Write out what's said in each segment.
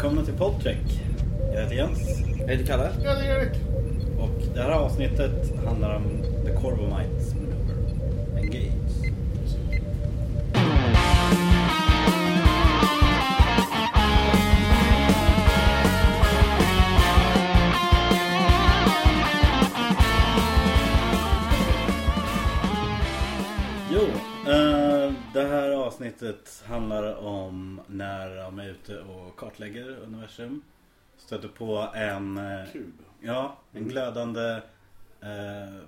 Välkomna till Podtrack. Jag heter Jens Jag heter Kalle. Ja, det är Erik. och det här avsnittet handlar om The Corvomites Maneuver. Engage. Jo, avsnittet handlar om när de är ute och kartlägger universum. Stöter på en, eh, Kub. ja, en glödande, eh,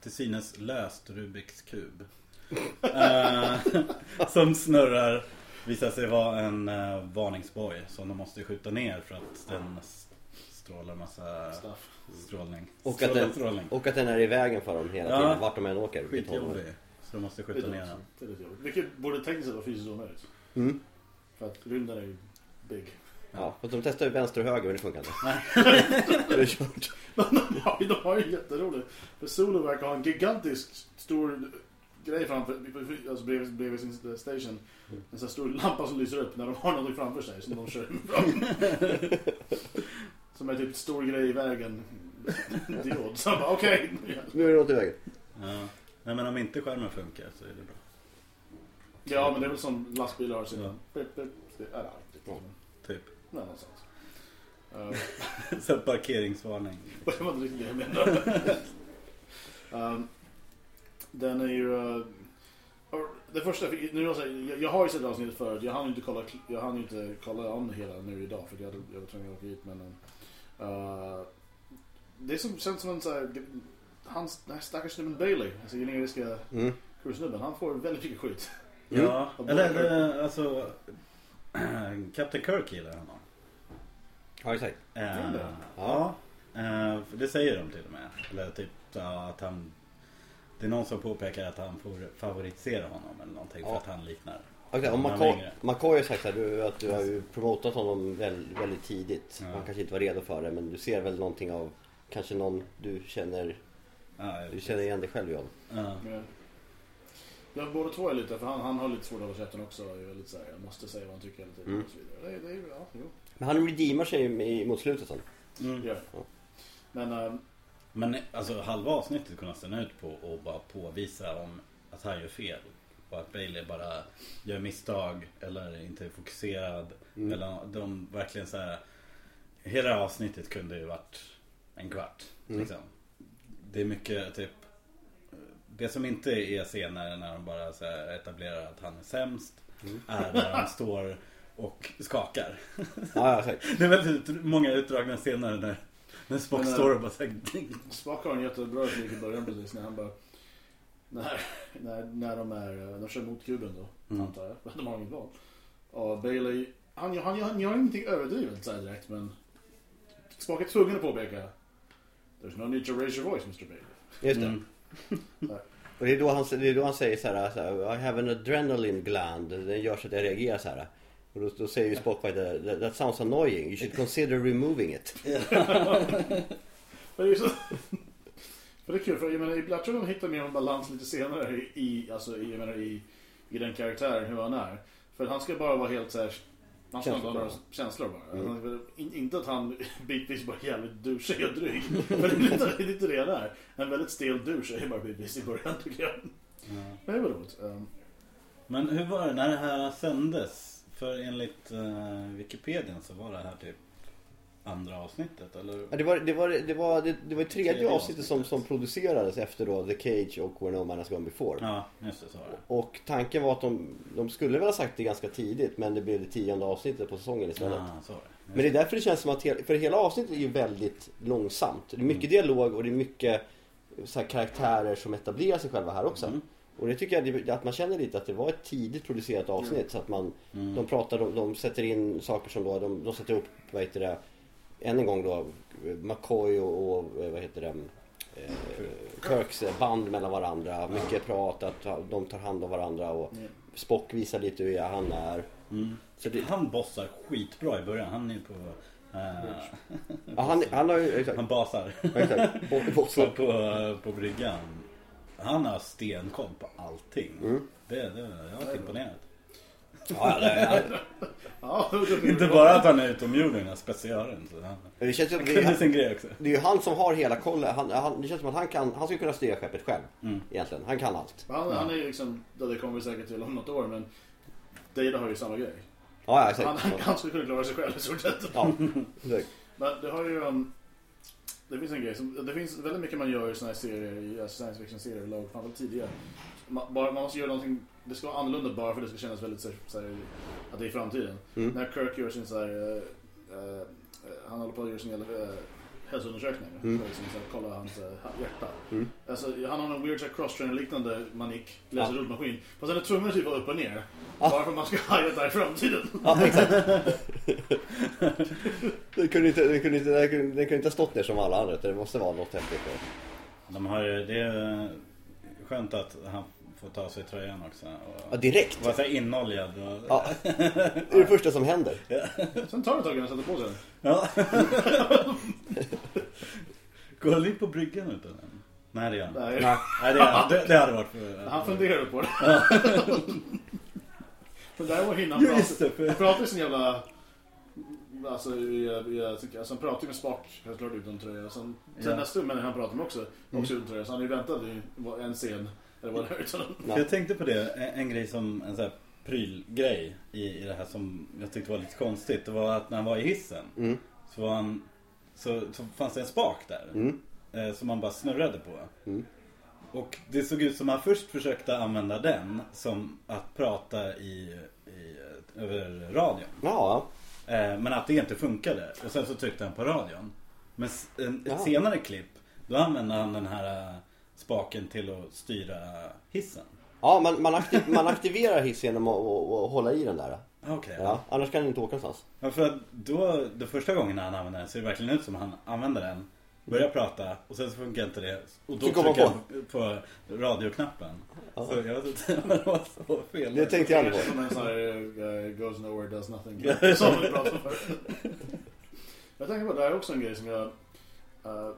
till synes löst Rubiks kub. Eh, som snurrar, visar sig vara en eh, varningsboj som de måste skjuta ner för att den strålar massa Stuff. strålning. Och att, den, strålning. och att den är i vägen för dem hela Ja. tiden. Vart de än åker. Skitjobbig. Så de måste skjuta ner den. Det är lite jobbigt. Vilket borde tekniskt sett vara fysiskt omöjligt. Mm. För att rymden är ju big. Ja, fast de testar ju vänster och höger men det funkar inte. det är kört. de, har, ju- de har ju jätteroligt. För Solo verkar ha en gigantisk stor grej framför, alltså bredvid, bredvid sin station. En sån här stor lampa som lyser upp när de har något framför sig som de kör fram. Som är typ stor grej i vägen. Diod. Så han bara okej. Nu är det något i vägen. Ja. Nej men om inte skärmen funkar så är det bra. Ja men det är väl som lastbilar har sina... Ja. Det är alltid. Ja. Typ. Nej, någonstans. Uh, Så parkeringsvarning. Det var inte riktigt det jag menade. um, den är ju... Uh, det första, nu jag, säga, jag, jag har ju sett avsnittet förut. Jag hann inte kolla, jag hann inte kolla om hela nu idag för jag, hade, jag var tvungen att åka hit. Men, uh, det som känns som en så här, den här stackars snubben Bailey, alltså generiska Mm. crewsnubben, han får väldigt mycket skit. Ja, Mm. eller eller, alltså Captain Kirk gillar honom. Ja. Eh, Gör det? ja, eh, för det säger de till och med. Eller typ så att han Det är någon som påpekar att han får favorisera honom eller någonting för Ja. att han liknar. Okay, och Han är McCoy, har sagt att du, att du har ju promotat honom väldigt, väldigt tidigt. Ja. Han kanske inte var redo för det men du ser väl någonting av Kanske någon du känner Ja, Du känner igen dig själv honom. ja. Ja, båda två är lite, för han, han har lite svårt att hålla käften också. Är väldigt så här, jag måste säga vad han tycker hela tiden Mm. och så vidare. Det, det, är ju- ja, jo. Men han redeemar sig i- mot slutet sen. Mm. Det. Ja. Men ehm, Men alltså halva avsnittet kunde stanna ut på och bara påvisa om att han gör fel. Och att Bailey bara gör misstag eller inte är fokuserad. Mm. Eller de verkligen så här. Hela avsnittet kunde ju varit en kvart. Mm. Det är mycket typ. Det som inte är scener när de bara så här etablerar att han är sämst. Mm. Är när han står och skakar. Ja. Det är väldigt många utdragna scener när, när Spock Men, äh, står och bara såhär. Spock har en jättebra replik i början precis när han bara... När, när, när de är, de kör mot kuben då, Mm. antar jag. De har inget val. Och Bailey, han, han, gör- han gör ingenting överdrivet så här direkt men... Spock är tvungen att påpeka. There's no need to raise your voice Mr Bailey. Just det. Mm. Och det är, då han, det är då han säger så här, så här I have an adrenaline gland. Den gör så att jag reagerar så här. Och då, då säger ju Spock that, that sounds annoying. You should consider removing it. Men det är så... För det är kul, för jag menar, jag tror de hittar mer en balans lite senare i, alltså, i, jag menar, i, i den karaktären, hur han är. För han ska bara vara helt såhär... Han ska bara. känslor bara. Mm. In, inte att han bitvis bara jävligt douchig och dryg. För det är lite, lite det han är. En väldigt stel douche är bara bitvis i början tycker jag. Ja. Men det var roligt. Men hur var det när det här sändes? För enligt uh, Wikipedia så var det här typ andra avsnittet eller? Ja, det, var, det, var, det, var, det, det var tredje, Tredje avsnittet som, som producerades efter då The Cage och Where No Man Has Gone Before. Ja, just det så var det. Och tanken var att de, de skulle väl ha sagt det ganska tidigt men det blev det tionde avsnittet på säsongen istället. Ja, så var det. Men det är därför det känns som att, hela- för hela avsnittet är ju väldigt långsamt. Det är mycket dialog och det är mycket så karaktärer som etablerar sig själva här också. Mm. Och det tycker jag att man känner lite att det var ett tidigt producerat avsnitt. Så att man, Mm. de pratar, de, de sätter in saker som då, de, de sätter upp, vad heter det, än en gång då, McCoy och, och vad heter det, eh, Kirks band mellan varandra. Mycket prat, att de tar hand om varandra och. Spock visar lite hur han är. Mm. Så det, Han bossar skitbra i början. Han är på... eh, ja, han, han har ju, exakt, han basar. exakt, på, på bryggan. Han har stenkoll på allting. Mm. Det, det, jag var imponerad. Ja, ja, det, Ja, det- Inte bara att han är utomjording, han speciören. Så han, det känns han det, är- sin grej också. det är ju han som har hela kollen. Han, han, det känns som att han kan, han skulle kunna styra skeppet själv. Mm. Egentligen. Han kan allt. Han, han är ju liksom, det kommer vi säkert till om något år men Data har ju samma grej. Ja, ja exakt. Han, han, han skulle kunna klara sig själv i stort sett. Ja, exakt. Men det har ju... Um, det finns en grej som, det finns väldigt mycket man gör i såna här serier, i alltså science fiction serier lag, framförallt tidigare. Man, bara, man måste göra någonting, det ska vara annorlunda bara för att det ska kännas väldigt så, så här, att det är i framtiden. Mm. När Kirk gör sin så här, eh, eh, han håller på att göra sin uh, hälsoundersökning. Mm. För att liksom, kolla hans uh, hjärta. Mm. Alltså, han har någon weird cross-trainer liknande manik, läser Ja. rullmaskin. Fast tvungen att typ vara upp och ner. Ja. Bara för att man ska haja det här i framtiden. Ja, exakt. det kunde inte, det kunde inte, det kunde, det kunde inte ha stått ner som alla andra. utan Det måste vara något häftigt. De har ju, det är skönt att han får ta av sig tröjan också. Ja, Och direkt. vara så här inoljad. Och, Ja. Det är det första som händer. Sen tar ett tag innan han sätter på sig den. Ja. Går han in på bryggan utan den? Nej det gör han. Nej. Nej. Det, det, det hade varit för... Han funderar på det. För där var hinnan Ja, just det, prata. för- Han pratar ju sin jävla... Alltså, i, i, alltså han pratar ju med Spock, helt klart utan tröja. Sen, sen Ja. nästa människa han pratar med också, också utan tröja. Så han ju väntat i en scen, eller vad det Ja. För jag tänkte på det, en, en grej som en sån här prylgrej i, i det här som jag tyckte var lite konstigt. Det var att när han var i hissen Mm. så, var han, så, så fanns det en spak där. Mm. Eh, som man bara snurrade på. Mm. Och det såg ut som att han först försökte använda den som att prata i, i, över radion. Ja, Eh, men att det inte funkade. Och sen så tryckte han på radion. Men en, Ja. ett senare klipp, då använde han den här eh, spaken till att styra hissen. ja man, man, aktiv, man aktiverar hissen genom att, att, att hålla i den där. Okej. Ja, annars kan den inte åka någonstans. Ja, för då, det första gången han använde den ser det verkligen ut som att han använder den. Börjar prata och sen så funkar inte det. Och då trycker han han på radioknappen. Ja. Så jag vet inte, det var så fel. Det tänkte jag aldrig på. som en sån här uh, goes nowhere, does nothing. som vi pratade om förut. Jag tänker på, det här är också en grej som jag... Uh,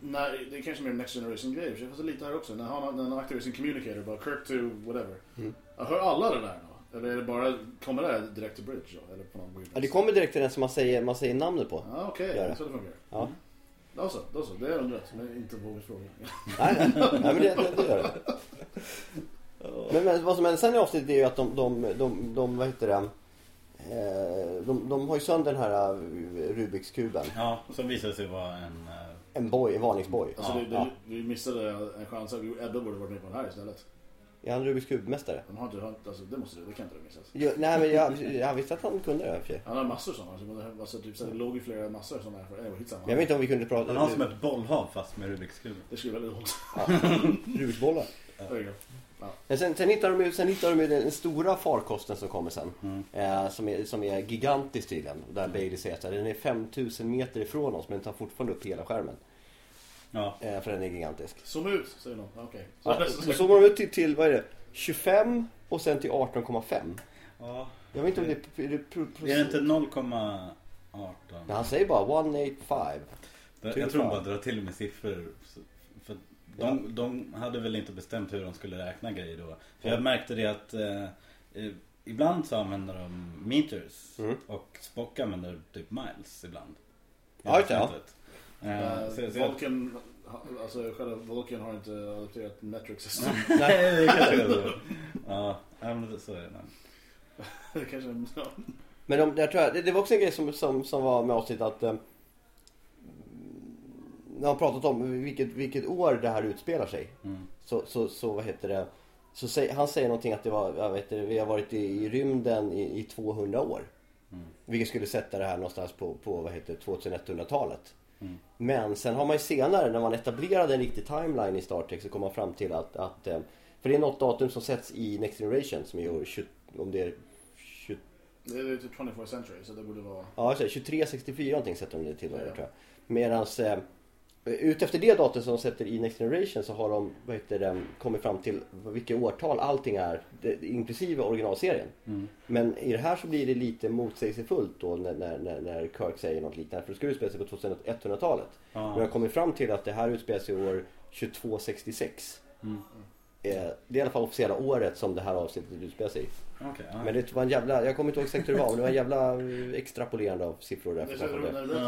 när, det är kanske mer next generation grej, för jag får så lite här också. När han, när han aktiverar sin communicator, bara Kirk to whatever. Mm. Jag hör alla det där då? Eller är det bara, kommer det här direkt till Bridge då? Eller på någon Ja, det kommer direkt till den som man säger, man säger namnet på. Ja, okej. Är så det funkar. Ja. Då så, då så. Det är undrat, men inte Bobys fråga. Nej, nej, nej men det, det, det gör det. Men, men vad som händer sen i avsnittet är ju att de, de, de, de vad heter det? Eh, de, de har ju sönder den här eh, Rubiks kuben. Ja, som visade sig vara en... En boj, en varningsboj. Alltså, Ja, det, ja. Vi missade en chans. Ebbe borde varit med på den här istället. Är han Rubiks kubmästare? De har inte, alltså, det, måste, det kan inte det missas. Jo, nej men jag, jag visste att han kunde det för. Han har massor sådana. Alltså, alltså, typ, så det låg ju flera massor sådana här. Skitsamma. Men jag vet inte om vi kunde prata... Han har som ett bollhav fast med Rubiks kub. Det skulle väldigt ont. Rubiks bollar. There Men sen, sen hittar de ju, sen hittar de ju den stora farkosten som kommer sen. Mm. Eh, som, är, som är gigantisk tydligen. Där Bailey säger att den är 5000 meter ifrån oss men den tar fortfarande upp hela skärmen. Ja. Eh, för den är gigantisk. Zooma ut, säger någon. Okej. Så Ja, nästa- så zoomar de ut till, till, vad är det? 25 och sen till 18,5. ja. Jag vet inte om det är... Är det, pro, pro, Är det inte 0,18? Nej, han säger bara 185. Det- Till Jag tror de bara drar till med siffror. De, de hade väl inte bestämt hur de skulle räkna grejer då. För jag märkte det att eh, eh, ibland så använder de meters Mm. och Spock använder typ miles ibland. Ja, just det. Eh, Eh, så- så jag- Vulcan, ha- alltså själva Vulcan har inte adopterat metric system. Nej, det kanske är så. Ja, men så är det. det kanske är... Men de, jag tror jag, det, det var också en grej som, som, som var med avsnittet att... När han pratat om vilket, vilket år det här utspelar sig. Mm. Så, så, så vad heter det? Så säger, han säger någonting att det var, jag vet inte, vi har varit i, i rymden i, i 200 år. Mm. Vilket skulle sätta det här någonstans på, på vad heter det, 2100-talet. Mm. Men sen har man ju senare när man etablerade en riktig timeline i Star Trek så kom man fram till att, att eh, för det är något datum som sätts i Next Generation som är år 20, om det är 20, Det är typ 24th century, så det borde vara... ja, jag säger 2364 någonting sätter de det till. Ja, ja. tror jag. Medans eh, utefter det datum som de sätter i Next Generation så har de vad heter det, kommit fram till vilka årtal allting är, inklusive originalserien. Mm. Men i det här så blir det lite motsägelsefullt då när, när, när, Kirk säger något liknande. För det ska utspela sig på 2100-talet. Men jag Ja. har kommit fram till att det här utspelar sig år 2266. Mm. Eh, det är i alla fall officiella året som det här avsnittet utspelar sig. Okej, ja. Men det var en jävla, jag kommer inte ihåg exakt hur det var, men det var en jävla eh, extrapolerande av siffror där. Det för det. det. Det, det, är-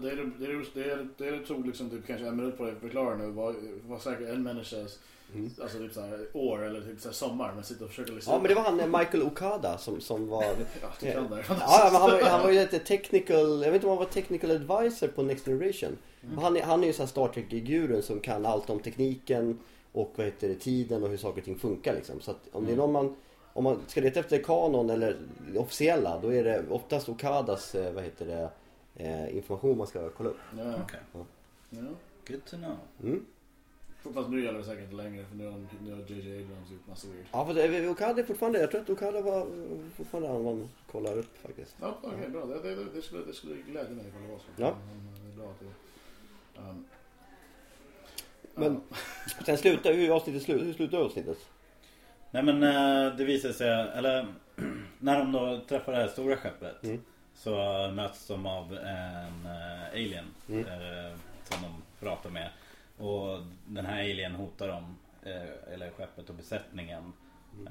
det, är- det, är- det, det tog liksom typ kanske en minut på dig att förklara nu vad, vad säkert en människas Mm. alltså typ så här, år eller typ så här, sommar men sitter och försöker lista Ja men det var han eh, Michael Okada som, som var... Ja, du kan det. Ja, men han, var, han var ju ett technical, jag vet inte om han var technical advisor på Next Generation. Mm. Han, är, han är ju sån här Star Trek-gurun som kan allt om tekniken och vad heter det, tiden och hur saker och ting funkar liksom. Så att om det är någon man, om man ska leta efter kanon eller officiella då är det oftast Okadas, eh, vad heter det, eh, information man ska kolla upp. Ja, Okej. ja. Good to know. Mm. Fast nu gäller det säkert inte längre för nu har, nu har JJ Abrams gjort massa weird. Ja, för det, Okada är fortfarande, jag tror att Okada var eh, fortfarande han man kollar upp faktiskt. Ja, okej bra. Det, det, det, skulle, det skulle glädja mig ifall det var så. Ja. Det är bra att det... Um, Men sen slutar, hur avsnittet slut, hur slutar avsnittet? Nej men eh, det visar sig, eller när de då träffar det här stora skeppet Mm. så möts de av en eh, alien Mm. eh, som de pratar med. Och den här alien hotar dem, eller skeppet och besättningen.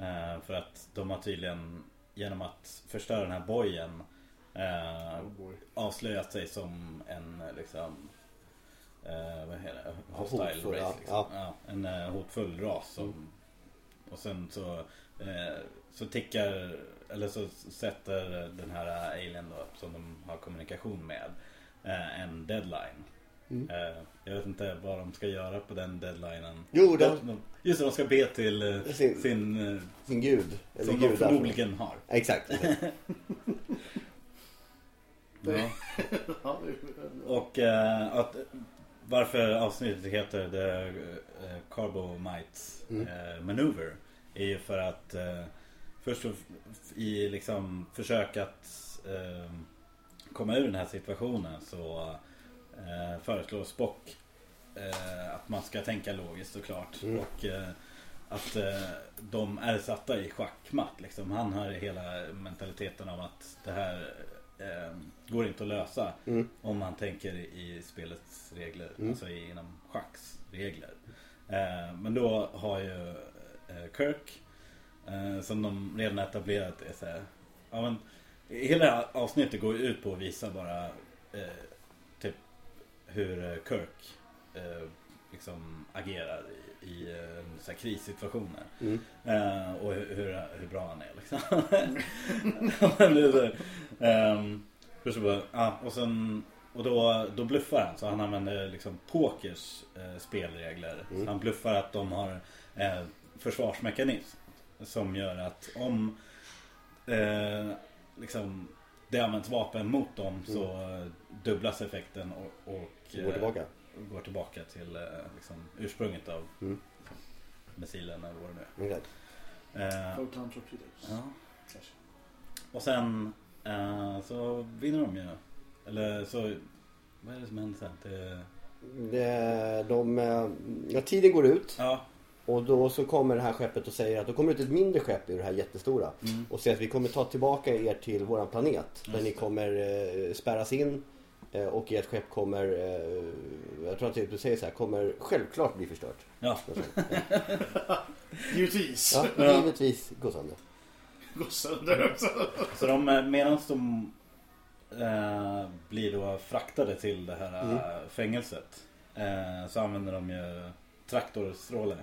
Eh, för att de har tydligen genom att förstöra den här bojen eh, oh avslöjat sig som en liksom eh, vad heter det? Hostile hotfull, race. Liksom. Ja. Ja, en eh, hotfull ras. Som, Och sen så, eh, så tickar, eller så sätter den här alien då, som de har kommunikation med, eh, en deadline. Mm. Eh, jag vet inte vad de ska göra på den deadlinen. Jo, de- de, just det, de ska be till eh, Sin- sin, eh, Sin gud. Eller som de gudar. förmodligen har. Exakt. Ja. Ja, Och eh, att varför avsnittet heter The eh, Carbomite Mm. eh, Maneuver är ju för att eh, först i liksom försök att komma ur den här situationen så föreslår Spock att man ska tänka logiskt såklart. Mm. Och att de är satta i schackmatt liksom. Han har hela mentaliteten av att det här går inte att lösa. Mm. Om man tänker i spelets regler, Mm. alltså i- inom schacks regler. Eh, men då har ju eh, Kirk, eh, som de redan etablerat, är så här, ja, men, Hela avsnittet går ut på att visa bara eh, typ hur eh, Kirk eh, liksom agerar i, i eh, så här krissituationer. Mm. Eh, och hur, hur, hur bra han är liksom. Så här, ehm, först bara, ja, och sen och då, då bluffar han så han använder liksom pokers eh, spelregler. Mm. Så han bluffar att de har eh, försvarsmekanism. Som gör att om eh, liksom, det används vapen mot dem så eh, dubblas effekten och, och går tillbaka. Eh, går tillbaka till eh, liksom, ursprunget av Mm. missilen eller vad det nu är. Eh, Photon torpedoes. ja. Och sen eh, så vinner de ju. Eller så, vad är det som händer sen? Det, Det, de, eh, ja, tiden går ut ja, och då så kommer det här skeppet och säger att då kommer ut ett mindre skepp ur det här jättestora. mm, Och säger att vi kommer ta tillbaka er till våran planet. Där Just ni det. kommer eh, spärras in. Eh, och ert skepp kommer, eh, jag tror att du säger så här, kommer självklart bli förstört. ja. Givetvis. Ja, givetvis gå sönder. Gå sönder också. Så de, eh, medan de eh, blir då fraktade till det här Mm. fängelset. Eh, så använder de ju traktorstråle.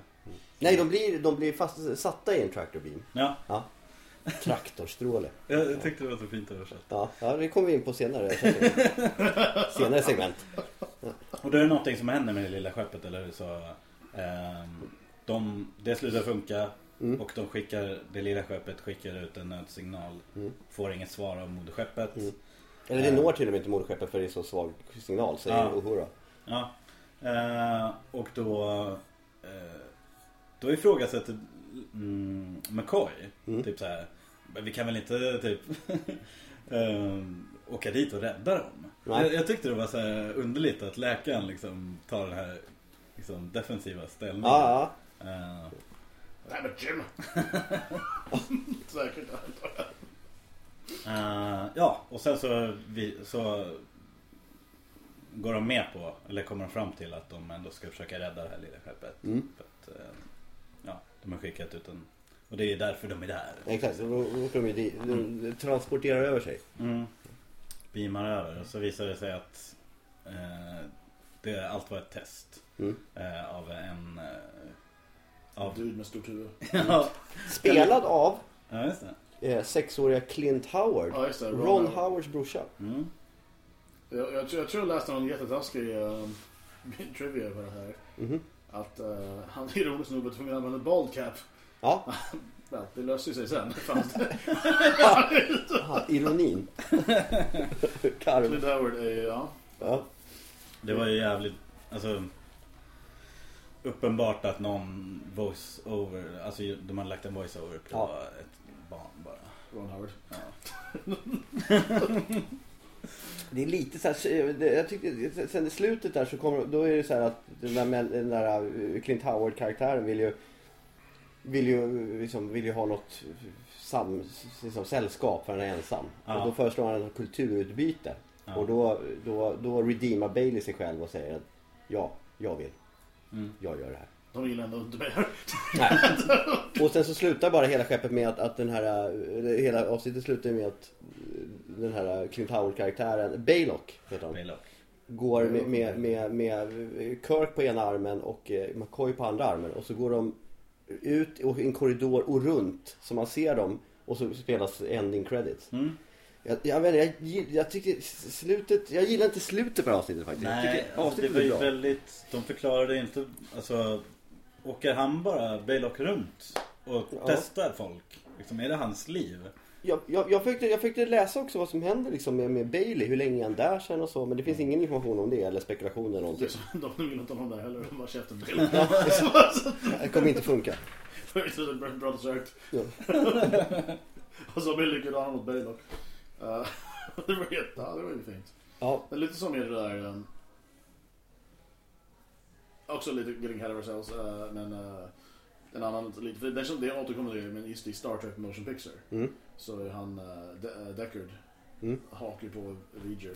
Nej, de blir, de blir fast, satta i en tractor beam. Ja, Ja. Traktorstråle. jag, tyckte det var så fint översatt. Ja, ja, det kommer vi in på senare. senare segment. Och då är det någonting som händer med det lilla skeppet eller så ehm, de, Det slutar funka Mm. och de skickar, det lilla skeppet skickar ut en nödsignal. Mm. Får inget svar av moderskeppet. Mm. Eller det når till och med inte moderskeppet för det är så svag signal, säger Ja. Uhura. Ja. Eh, och då eh, Då ifrågasätter mm, McCoy Mm. Typ så här. "Men Vi kan väl inte typ eh, Åka dit och rädda dem jag, jag tyckte det var så här underligt att läkaren liksom tar den här liksom, defensiva ställningen Ja, ja. Eh, Nej men Jim. Säkert. Eh, ja, och sen så, vi, så går de med på, eller kommer de fram till att de ändå ska försöka rädda det här lilla skeppet. Mm. För att, ja, De har skickat ut en... Och det är därför de är där. Exakt, då åker de dit. De transporterar över sig. Mm. Beamar över och så visar det sig att eh, det, allt var ett test. Mm. Eh, av en... Eh, av... Dude med stort huvud. ja, Spelad av ja, just det. eh, sexåriga Clint Howard. Ja, just det. Ron, Ron Howards brorsa. Mm. Jag, jag, tror- jag tror jag läste någon jättetaskig uh, trivia på det här. Mhm. Att uh, han ironiskt nog var tvungen att använda bald cap. Ja, det löste ju sig sen. Aha, ironin. Karv. Clint Howard är, ja. Ja. Det var ju jävligt... Alltså... Uppenbart att någon voice-over... Alltså de hade lagt en voice-over på Ja. ett barn bara. Ron Howard. Ja. Det är lite så här, det- jag tyckte, sen i slutet där så kommer, då är det så här att den där, den där uh, Clint Howard karaktären vill ju, vill ju, liksom, vill ju ha något sam, liksom, sällskap för han är ensam. Ja. Och då föreslår han ett kulturutbyte. Ja. Och då, då, då redeemar Bailey sig själv och säger att ja, jag vill, Mm. jag gör det här. De gillar ändå inte mig. Nej. Och sen så slutar bara hela skeppet med att, att den här, eh, hela avsnittet slutar med att eh, den här Clint Howard-karaktären, Baylock heter han. Baylock. går med, med, med, med Kirk på ena armen och eh, McCoy på andra armen. Och så går de ut i en korridor och runt så man ser dem och så spelas ending credits. Mm. Jag, jag, vet, jag, jag tycker slutet, jag gillar inte slutet på det här avsnittet faktiskt. jag Nej, tycker alltså, det var ju bra. väldigt... De förklarade inte... Alltså... Åker han bara Baylock runt och Ja. testar folk? Liksom, är det hans liv? Jag, jag, jag, försökte, jag försökte läsa också vad som händer liksom med, med Bailey, hur länge han där sen och så. Men det finns ingen information om det eller spekulationer eller Det någonting. De vill inte ha honom där heller. De bara käften till. Det kommer inte funka. Act. Ja. Och så blir likadan mot Baylock. Uh, det var jätte, det var ju fint. Ja, Det är lite som med det där... Um, också lite getting ahead of ourselves. Uh, men uh, en annan lite... För det, som- det återkommer det men just i Star Trek Motion Picture. mm. Så är han uh, De- uh, Deckard. Mm. Hakar på Reger.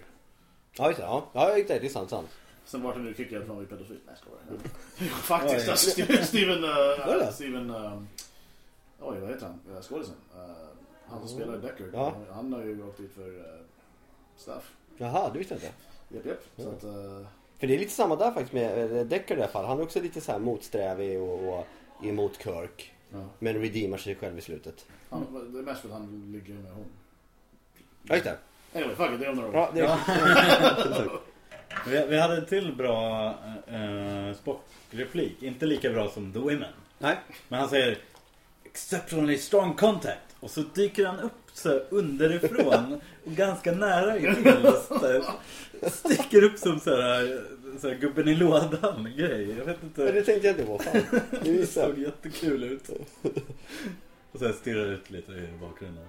ja, just det. Ja, ja exakt, det är sant. sant. Sen vart han nu kickad för att han var ju pedofil. Nej, jag skojar. Faktiskt. Oj. Alltså, Steven... Uh, Steven um, oj, vad heter han? Uh, Skådisen. Uh, han som spelar Deckard. Ja. Han har ju åkt dit för uh, stuff. Jaha, det visste inte. Japp, japp. Så Ja. att... Uh, För det är lite samma där faktiskt med eh, Deckard i alla fall. Han är också lite så här motsträvig och, och emot Kirk. ja. Men redeemar sig själv i slutet. han, det är mest för att han ligger med hon. Ja, just det. Anyway, fuck it. Det är om några år. Ja, det är... Vi, vi hade en till bra eh, Spock-replik. Inte lika bra som The Women. Nej. Men han säger Exceptionally strong contact. Och så dyker han upp så underifrån och ganska nära in. Så här, sticker upp som så här, så här gubben i lådan grej. Jag vet Men inte. det tänkte jag inte på. Fan. Det såg jättekul ut. Och så här stirrar ut lite i bakgrunden.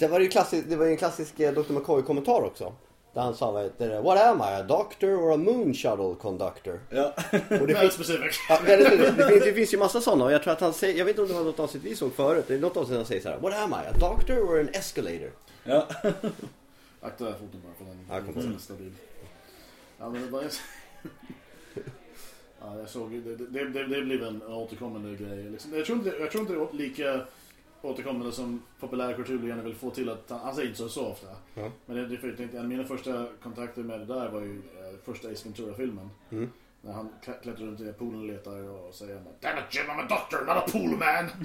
Sen var det ju klassisk, det var ju en klassisk eh, Dr. McCoy-kommentar också. Där han sa vad heter det? What am I? A doctor or a moon shuttle conductor? Ja. Och det Väldigt finns, ja, väldigt, det, finns, det finns ju massa sådana och jag tror att han säger, jag vet inte om det var något avsnitt vi såg förut. Det är något avsnitt han säger så här. What am I? A doctor or an escalator? Ja. Akta foten bara för den Ja, kom stabil. Ja men det var... Ja, jag såg det, det, det, det blev en återkommande grej. Liksom. Jag, tror inte, jag tror inte det är lika återkommande som populärkultur gärna vill få till att han, han säger inte så, så ofta. Ja. Men det, det, en av mina första kontakter med det där var ju eh, första Ace Ventura-filmen. Mm. När han klä- klättrar runt i poolen och letar och säger Damn it Jim, I'm a doctor, not a pool man!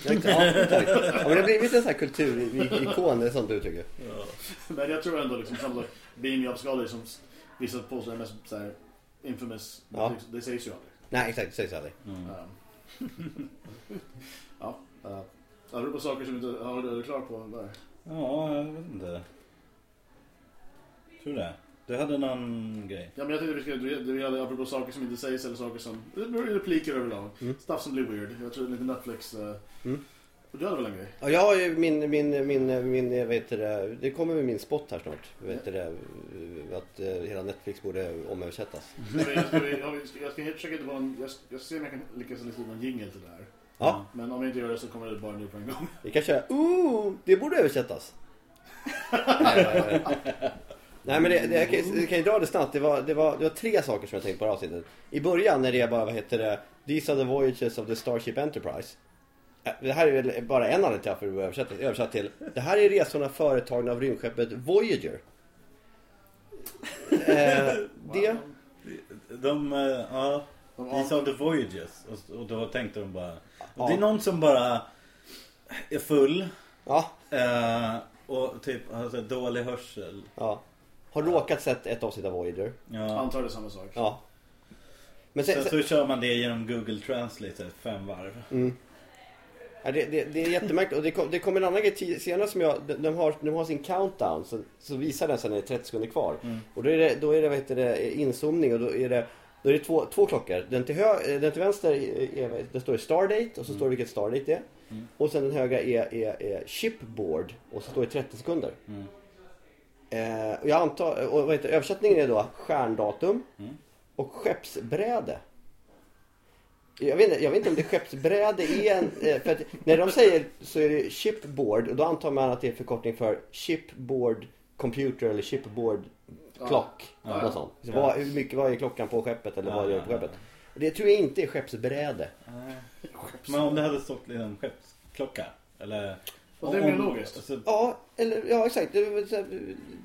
Ja, ja, men det har blivit en sån här kulturikon, det är sånt du tycker. Men jag tror ändå liksom sak. Beam Job Scholar som s- vissa påstår är mest såhär infamous. Ja. Det, det sägs ju aldrig. Nej, exakt, det sägs aldrig. Mm. Um, ja. Uh, apropå saker som inte har du klart på där. Ja, jag vet inte. Tror det. Du hade någon grej. Ja men jag tänkte vi det vi hade apropå saker som inte sägs eller saker som, repliker överlag. Mm. Stuff som blir weird. Jag tror lite Netflix. Uh, Mm. Du hade väl en grej? Ja, jag har ju min, min, min, min, heter det, det kommer med min spot här snart. Vad heter det, att eh, hela Netflix borde omöversättas. Ska vi, ska ja, jag ska försöka hitta på en, jag, jag ska se om jag kan lyckas lista någon jingle till det här. Ja, Men om jag inte gör det så kommer det bara nu på en gång. vi kan köra, ooh, det borde översättas. Nej men det, det, jag, kan, jag kan ju dra det snabbt. Det var, det, var, det var tre saker som jag tänkte på det här avsnittet. I början när det bara, vad heter det, These are the voyages of the Starship Enterprise. Det här är väl bara en anledning till varför var översatt, översatt till. Det här är resorna företagna av rymdskeppet Voyager. Eh, det, De, eh, ja, De are the Voyages. Och, och då tänkte de bara... Ja. Det är någon som bara är full ja, eh, och typ har så här dålig hörsel. ja. Har råkat sett ett avsnitt av Voyager. Ja. Antar det samma sak. Ja. Men Så, sen, så kör man det genom Google Translate fem varv. Mm. Ja, det, det, det är jättemärkligt. Och det kom, det kom en annan grej senare som jag... De, har, de har sin countdown. Så, så visar den sen när det är 30 sekunder kvar. Och då är det, då är det, vad heter det inzoomning och då är det, då är det två, två klockor. Den till, hö, den till vänster är, det står Stardate och så står det vilket Stardate det är. Och sen den högra är, är, är Shipboard och så står det 30 sekunder. Mm. Eh, och jag antar, och vad heter, översättningen är då stjärndatum Mm. och skeppsbräde. Jag vet, inte, jag vet inte om det skeppsbräde är en... eh, För att när de säger så är det shipboard och då antar man att det är förkortning för shipboard computer eller shipboard clock. Ja. Något sånt. Så Ja. vad, hur mycket, vad är klockan på skeppet eller vad Ja, gör ja, på ja. skeppet? Det tror jag inte är skeppsbräde. Men om det hade stått liksom skeppsklocka? Eller... Och det är mer logiskt. Alltså, Ja, eller ja exakt.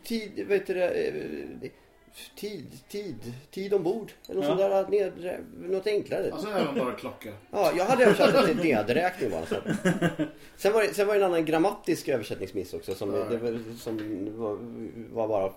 Tid, vet du det, eh, Tid, tid, tid ombord. Eller något Ja. sånt där, ned, något enklare. Alltså även bara klocka. Ja, jag hade översatt det till nedräkning bara. Så. Sen, var det, sen var det en annan grammatisk översättningsmiss också. Som, Ja. var, som var, var bara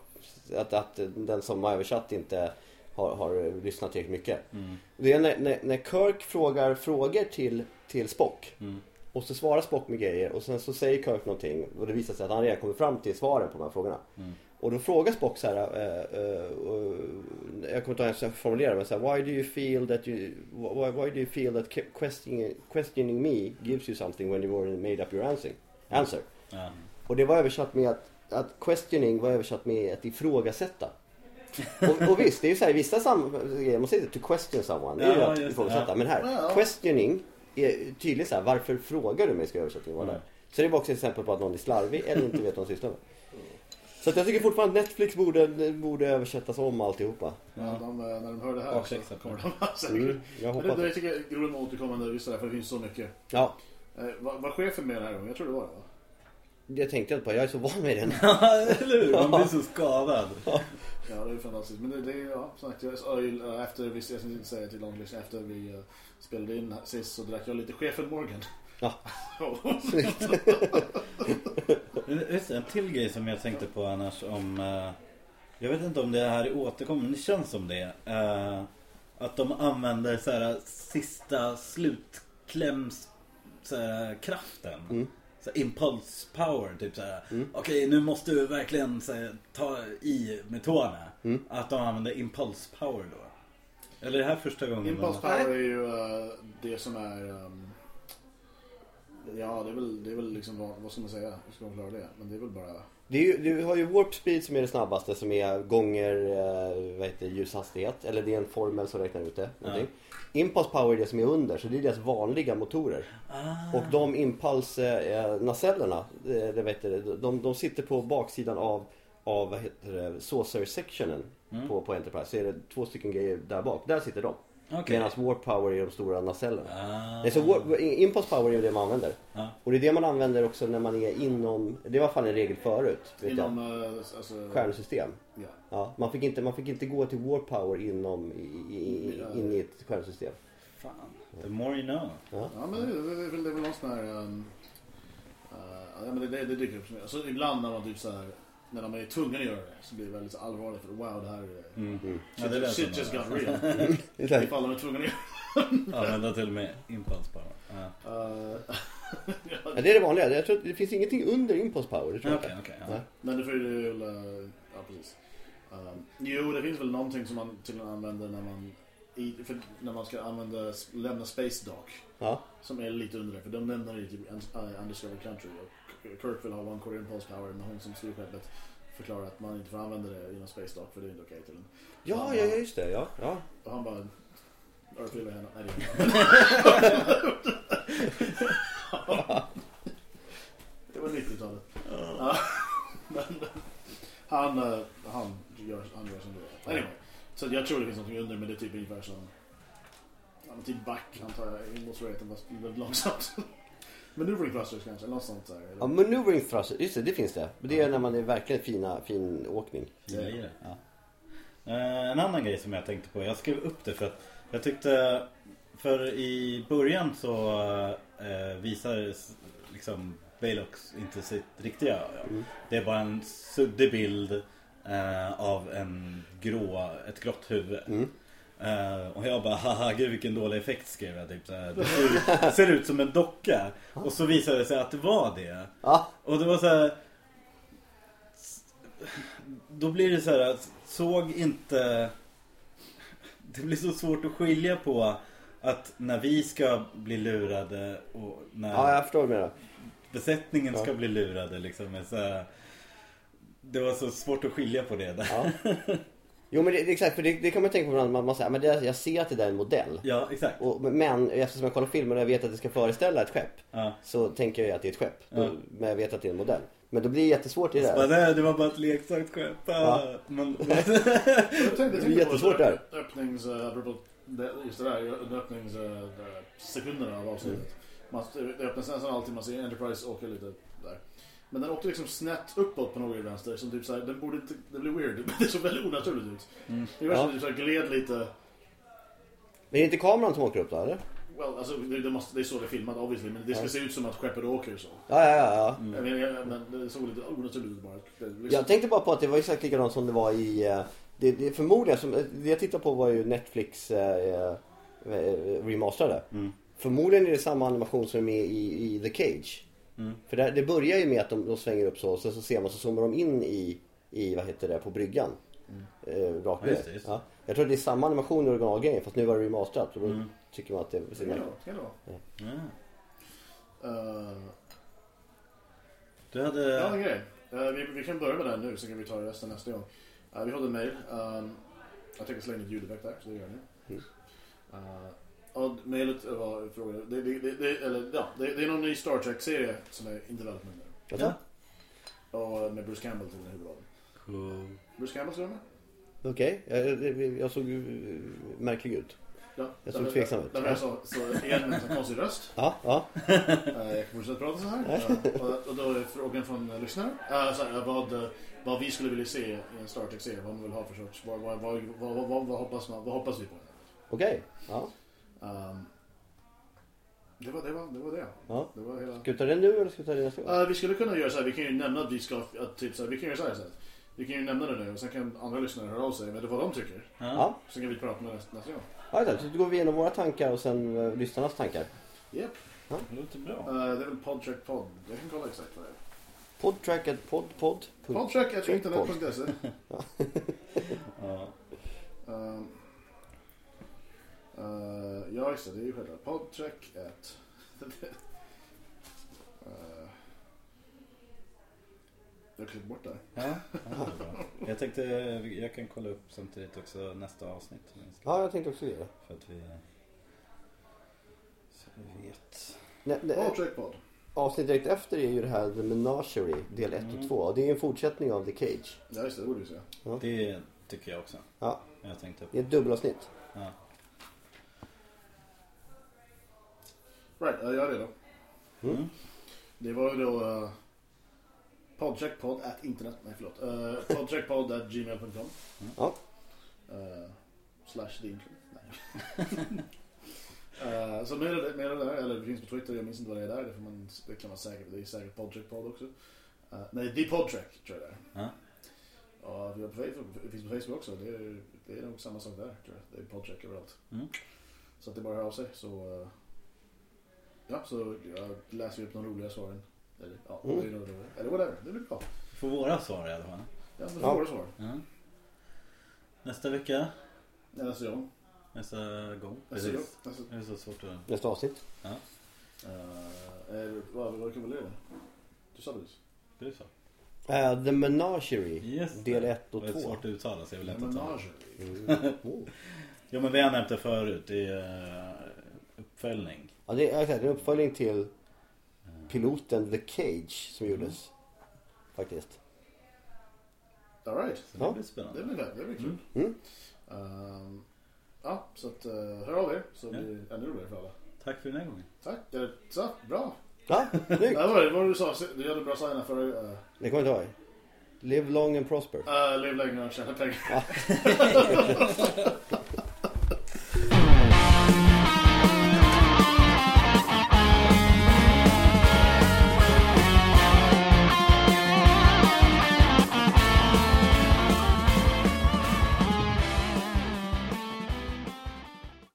att, att den som har översatt inte har, har lyssnat tillräckligt mycket. mm, Det är när, när, när Kirk frågar frågor till, till Spock. mm, Och så svarar Spock med grejer och sen så säger Kirk någonting och det visar sig att han redan kommit fram till svaren på de här frågorna. mm. Och då frågar Spock så här, eh, eh, jag kommer inte ihåg hur jag formulerar men så här, why do you feel that you, why, why do you feel that questioning, questioning me gives you something when you already made up your answer? answer? Ja. Och det var översatt med att, att questioning var översatt med att ifrågasätta. och, och visst, det är ju så här i vissa sammanhang, man säger to question someone, det är ju Ja, att det, ifrågasätta. ja. Men här, Ja. questioning är tydligt så här, varför frågar du mig ska översättningen vara Mm. där. Så det var också ett exempel på att någon är slarvig eller inte vet vad de sysslar med. Så att jag tycker fortfarande att Netflix borde, borde översättas om alltihopa. Ja, de, eh, när de hör det här Bakläxa så på kommer det. de säkert. Mm, jag hoppas det, det det. tycker jag är roligt med återkommande det för det finns så mycket. Ja, Eh, vad var chefen med den här gången? Jag tror det var det va? det tänkte jag inte på. Jag är så van med den. Eller hur? Man blir så skadad. Ja, det är fantastiskt. Men det, det är ja, som sagt, jag, jag- efter vi, jag ska inte säga till någon liksom, efter vi eh, spelade in sist så drack jag lite chefen Morgan. Ja. Snyggt. Just en till grej som jag tänkte på annars om... eh, jag vet inte om det här är återkommande, men det känns som det. eh, att de använder så här sista slutkläms så här, kraften. Mm. Så här, impulse power, typ så här. Mm. Okej, nu måste du verkligen så här, ta i med tårna. Mm. Att de använder impulse power då. Eller är det här första gången? Impulse de... power är ju eh, det som är... ehm, ja, det är väl, det är väl liksom, vad, vad ska man säga? Hur ska man förklara det? Men det är väl bara... Det är ju, du har ju warp speed som är det snabbaste som är gånger eh, vad heter ljushastighet. Eller det är en formel som räknar ut det. någonting. Impulse power är det som är under så det är deras vanliga motorer. Ah. Och de impulse-nacellerna, eh, det vet du, de, de sitter på baksidan av, av vad heter det, saucer-sectionen Mm. på, på Enterprise. Så är det två stycken grejer där bak. Där sitter de. Okej. Medan warp power är de stora nacellerna. Ah. Nej, så warp, impulse power är det man använder. Ja. Och det är det man använder också när man är inom, det var fall en regel förut. Vet Inom... jag. eh, alltså, Stjärnsystem. Ja. Ja, man, fick inte, man fick inte gå till warp power inom, i, i, Ja. in i ett stjärnsystem. Fan. The more you know. Ja. Ja, men det, det, är väl- det är väl någon sån här... Um, ja, men det, det, det dyker upp. Alltså, ibland när man typ så här, när de är tvungna att göra det så blir det väldigt allvarligt för wow det här är... Mm. Mm. Ja, det shit just det. got real. Det Ifall de är tvungna att göra Använda till och med impulse power. Ja. Uh, ja, det är det vanliga. Jag tror att det finns ingenting under impulse power. Det tror jag inte. okej. Nej. ja. Men det får ju väl... ja, precis. Um, jo, det finns väl någonting som man tydligen använder när man... I, för när man ska använda, lämna Space Dock. Ja. Som är lite under det, för de nämner det i typ Un- Undiscovered Country. Kirk vill ha One Core Impulse Power, men hon som styr skeppet förklarar att man inte får använda det inom Space Dock, för det är inte okej till Ja, ja, ja, just det. Ja, ja. Och han bara... Örfilar henne. Nej, det är. Det var 90-talet. Ja. Han, eh, han, gör, han gör som det är. Anyway, så jag tror det finns något under, men det är typ ungefär som... Ja, men typ back antar jag motsvarigheten, fast väldigt långsamt. Maneuvering thrusters kanske, eller något sånt där. eller? Ja, maneuvering thrust, just det, det finns det. Men det är när man är verkligen fina, fin åkning. Gillar det. Ja. Eh, En annan grej som jag tänkte på. Jag skrev upp det för att jag tyckte För i början så eh, visades liksom Bailox inte sitt riktiga öga. Det är bara en suddig bild eh, av en grå, ett grått huvud. Eh, och jag bara haha gud vilken dålig effekt skrev jag typ så här. Det ser, ser ut som en docka. Och så visade det sig att det var det. Och det var så här. Då blir det så här att såg inte Det blir så svårt att skilja på att när vi ska bli lurade och när ja jag förstår du menar. besättningen Ja. ska bli lurade liksom så här, Det var så svårt att skilja på det där. Ja. Jo men det, exakt, för det, det kan man tänka på ibland. Man, man säger, men det, jag ser att det där är en modell. Ja, exakt. Och, men eftersom jag kollar filmen och jag vet att det ska föreställa ett skepp. Ja. Så tänker jag att det är ett skepp. Ja. Men jag vet att det är en modell. Men då blir det jättesvårt i det Så bara, där. nej, det var bara ett leksaksskepp. Ja. Ja. Men, Jag tänkte, Det är tänkte jättesvårt där. öppnings, apropå det, just det där, under öppningssekunderna av avsnittet. Man, det öppnas nästan alltid, man ser Enterprise åka lite. Men den åkte liksom snett uppåt på något vänster, som typ såhär, den borde inte, det blev weird. Det såg väldigt onaturligt ut. Mm. Det var som Ja. typ såhär gled lite, Men är det inte kameran som åker upp då eller? well, alltså det, det, måste, det är så det är filmat obviously, men det ska Ja. se ut som att skeppet åker så. Ja, ja, ja. ja. Jag menar, jag- men det såg lite onaturligt ut bara. Liksom, Jag tänkte bara på att det var exakt likadant som det var i... eh, Det, det, förmodligen, som, det jag tittade på var ju Netflix eh, eh, remasterade. Mm. Förmodligen är det samma animation som är med i, i The Cage. Mm. För det, det börjar ju med att de, de svänger upp så och sen så ser man så zoomar de in i, i vad heter det, på bryggan. Eh, rakt Ja, just det, just det. Ja. Jag tror att det är samma animation i originalgrejen fast nu var det remasterat. Så då Mm. tycker man att det ser. Ja. Eh, Du hade... Ja, en grej. Eh, vi, vi kan börja med den nu, så kan vi ta resten nästa gång. Eh, vi har en mail. Um, jag tänker slänga in ett ljudeffekt där, så det gör ni. Mm. Uh, och mailet var frågan, det, det, det, det, eller, ja, det, det är någon ny Star Trek-serie som är in development nu. Alltså? Och eh, med Bruce Campbell till huvudrollen. Cool. Bruce Campbell ska med? Okej, jag, jag såg eh, märklig ut. Ja. Jag såg tveksam ut. Därför jag så, så igen med en konstig röst. Ja, ja. Eh, jag kan fortsätta prata så här. Eh, och, och då är frågan från lyssnare. Uh, så här, vad, eh, vad vi skulle vilja se i en Star Trek-serie. Vad man vill ha för sorts. Vad, vad, vad, vad, vad, hoppas, man, vad hoppas vi på? Okej. Ja. Um, det, var, det, var, det var det. ja. det var hela... Ska vi ta det nu eller ska vi ta det nästa gång? Eh, vi skulle kunna göra så här. Vi kan ju nämna att vi ska... Att, typ, så här, vi kan göra så här. Vi kan ju nämna det nu och sen kan andra lyssnare höra av sig med vad de tycker. Ja. Ja, Så kan vi prata med nästa, nästa gång. ja exakt. så då går vi igenom våra tankar och sen uh, lyssnarnas tankar. Japp. Det låter bra. Eh, det är väl Podtrack Pod. Jag kan kolla exakt vad det är. Podtrack, at pod, pod. punkt- Podtrack.internet.se Ja. Um, uh, ja, just det. Det är ju själva podtrack at... uh, jag har klippt bort det. Ja, ja, det bra. Jag tänkte jag kan kolla upp samtidigt också nästa avsnitt. om vi ska- Ja, jag tänkte också det. För att vi... Så vi vet. Nej, nej, Podtrack pod. avsnitt direkt efter är ju det här The Menagerie, del 1 och Mm. 2. Och det är en fortsättning av The Cage. Ja, just det. Det borde vi säga. Det tycker jag också. Ja, Jag tänkte det är ett dubbelavsnitt. Ja. Right, jag är redo. Mm. Det var ju då uh, podtrackpod at internet. Nej, förlåt. Uh, podtrackpod at gmail.com. Ja. Uh, slash the internet. Nej. Uh, så mejla det, mejla där, eller det finns på Twitter, jag minns inte vad det är där, det, får man, det kan vara säkert, det är säkert podtrackpod också. Uh, nej, The Podtrack tror jag det är. Ja. Och vi har på Facebook, det finns på Facebook också, det är, det är nog samma sak där tror jag. Det är Podtrack överallt. Mm. Så att det bara hör av sig så... uh, ja, så jag läser upp de roliga svaren. Eller, ja, Mm. eller, eller whatever, det blir bra. Får våra svar i alla fall. Ja, det får Ja. våra svar. Ja. Nästa vecka. Nästa gång. Nästa gång. Nästa gång. Precis. Nästa, Det är så svårt att... Nästa avsnitt. uh, är, vad, vad kan vi det? Du sa det nyss. Är så. Uh, The Menagerie, Yes. del 1 och Det är 2. svårt att uttala så jag vill inte ta. Menage. Mm. Oh. Jo men vi har nämnt det förut. Det är eh, uppföljning. Ja, det är en uppföljning till piloten The Cage som gjordes. Faktiskt. Alright. Så det Ja. blir Det spännande. blir det. Det blir kul. Mm. Mm. Ehm, ja, så att, uh, hör av er så Ja. blir det ännu roligare för alla. Tack för den här gången. Tack. Eh, Så, bra. Ja, snyggt. Det var det, var det du sa? Du hade bra sign för uh, Det kommer jag inte ihåg. Live long and prosper. uh, Liv länge och tjäna pengar.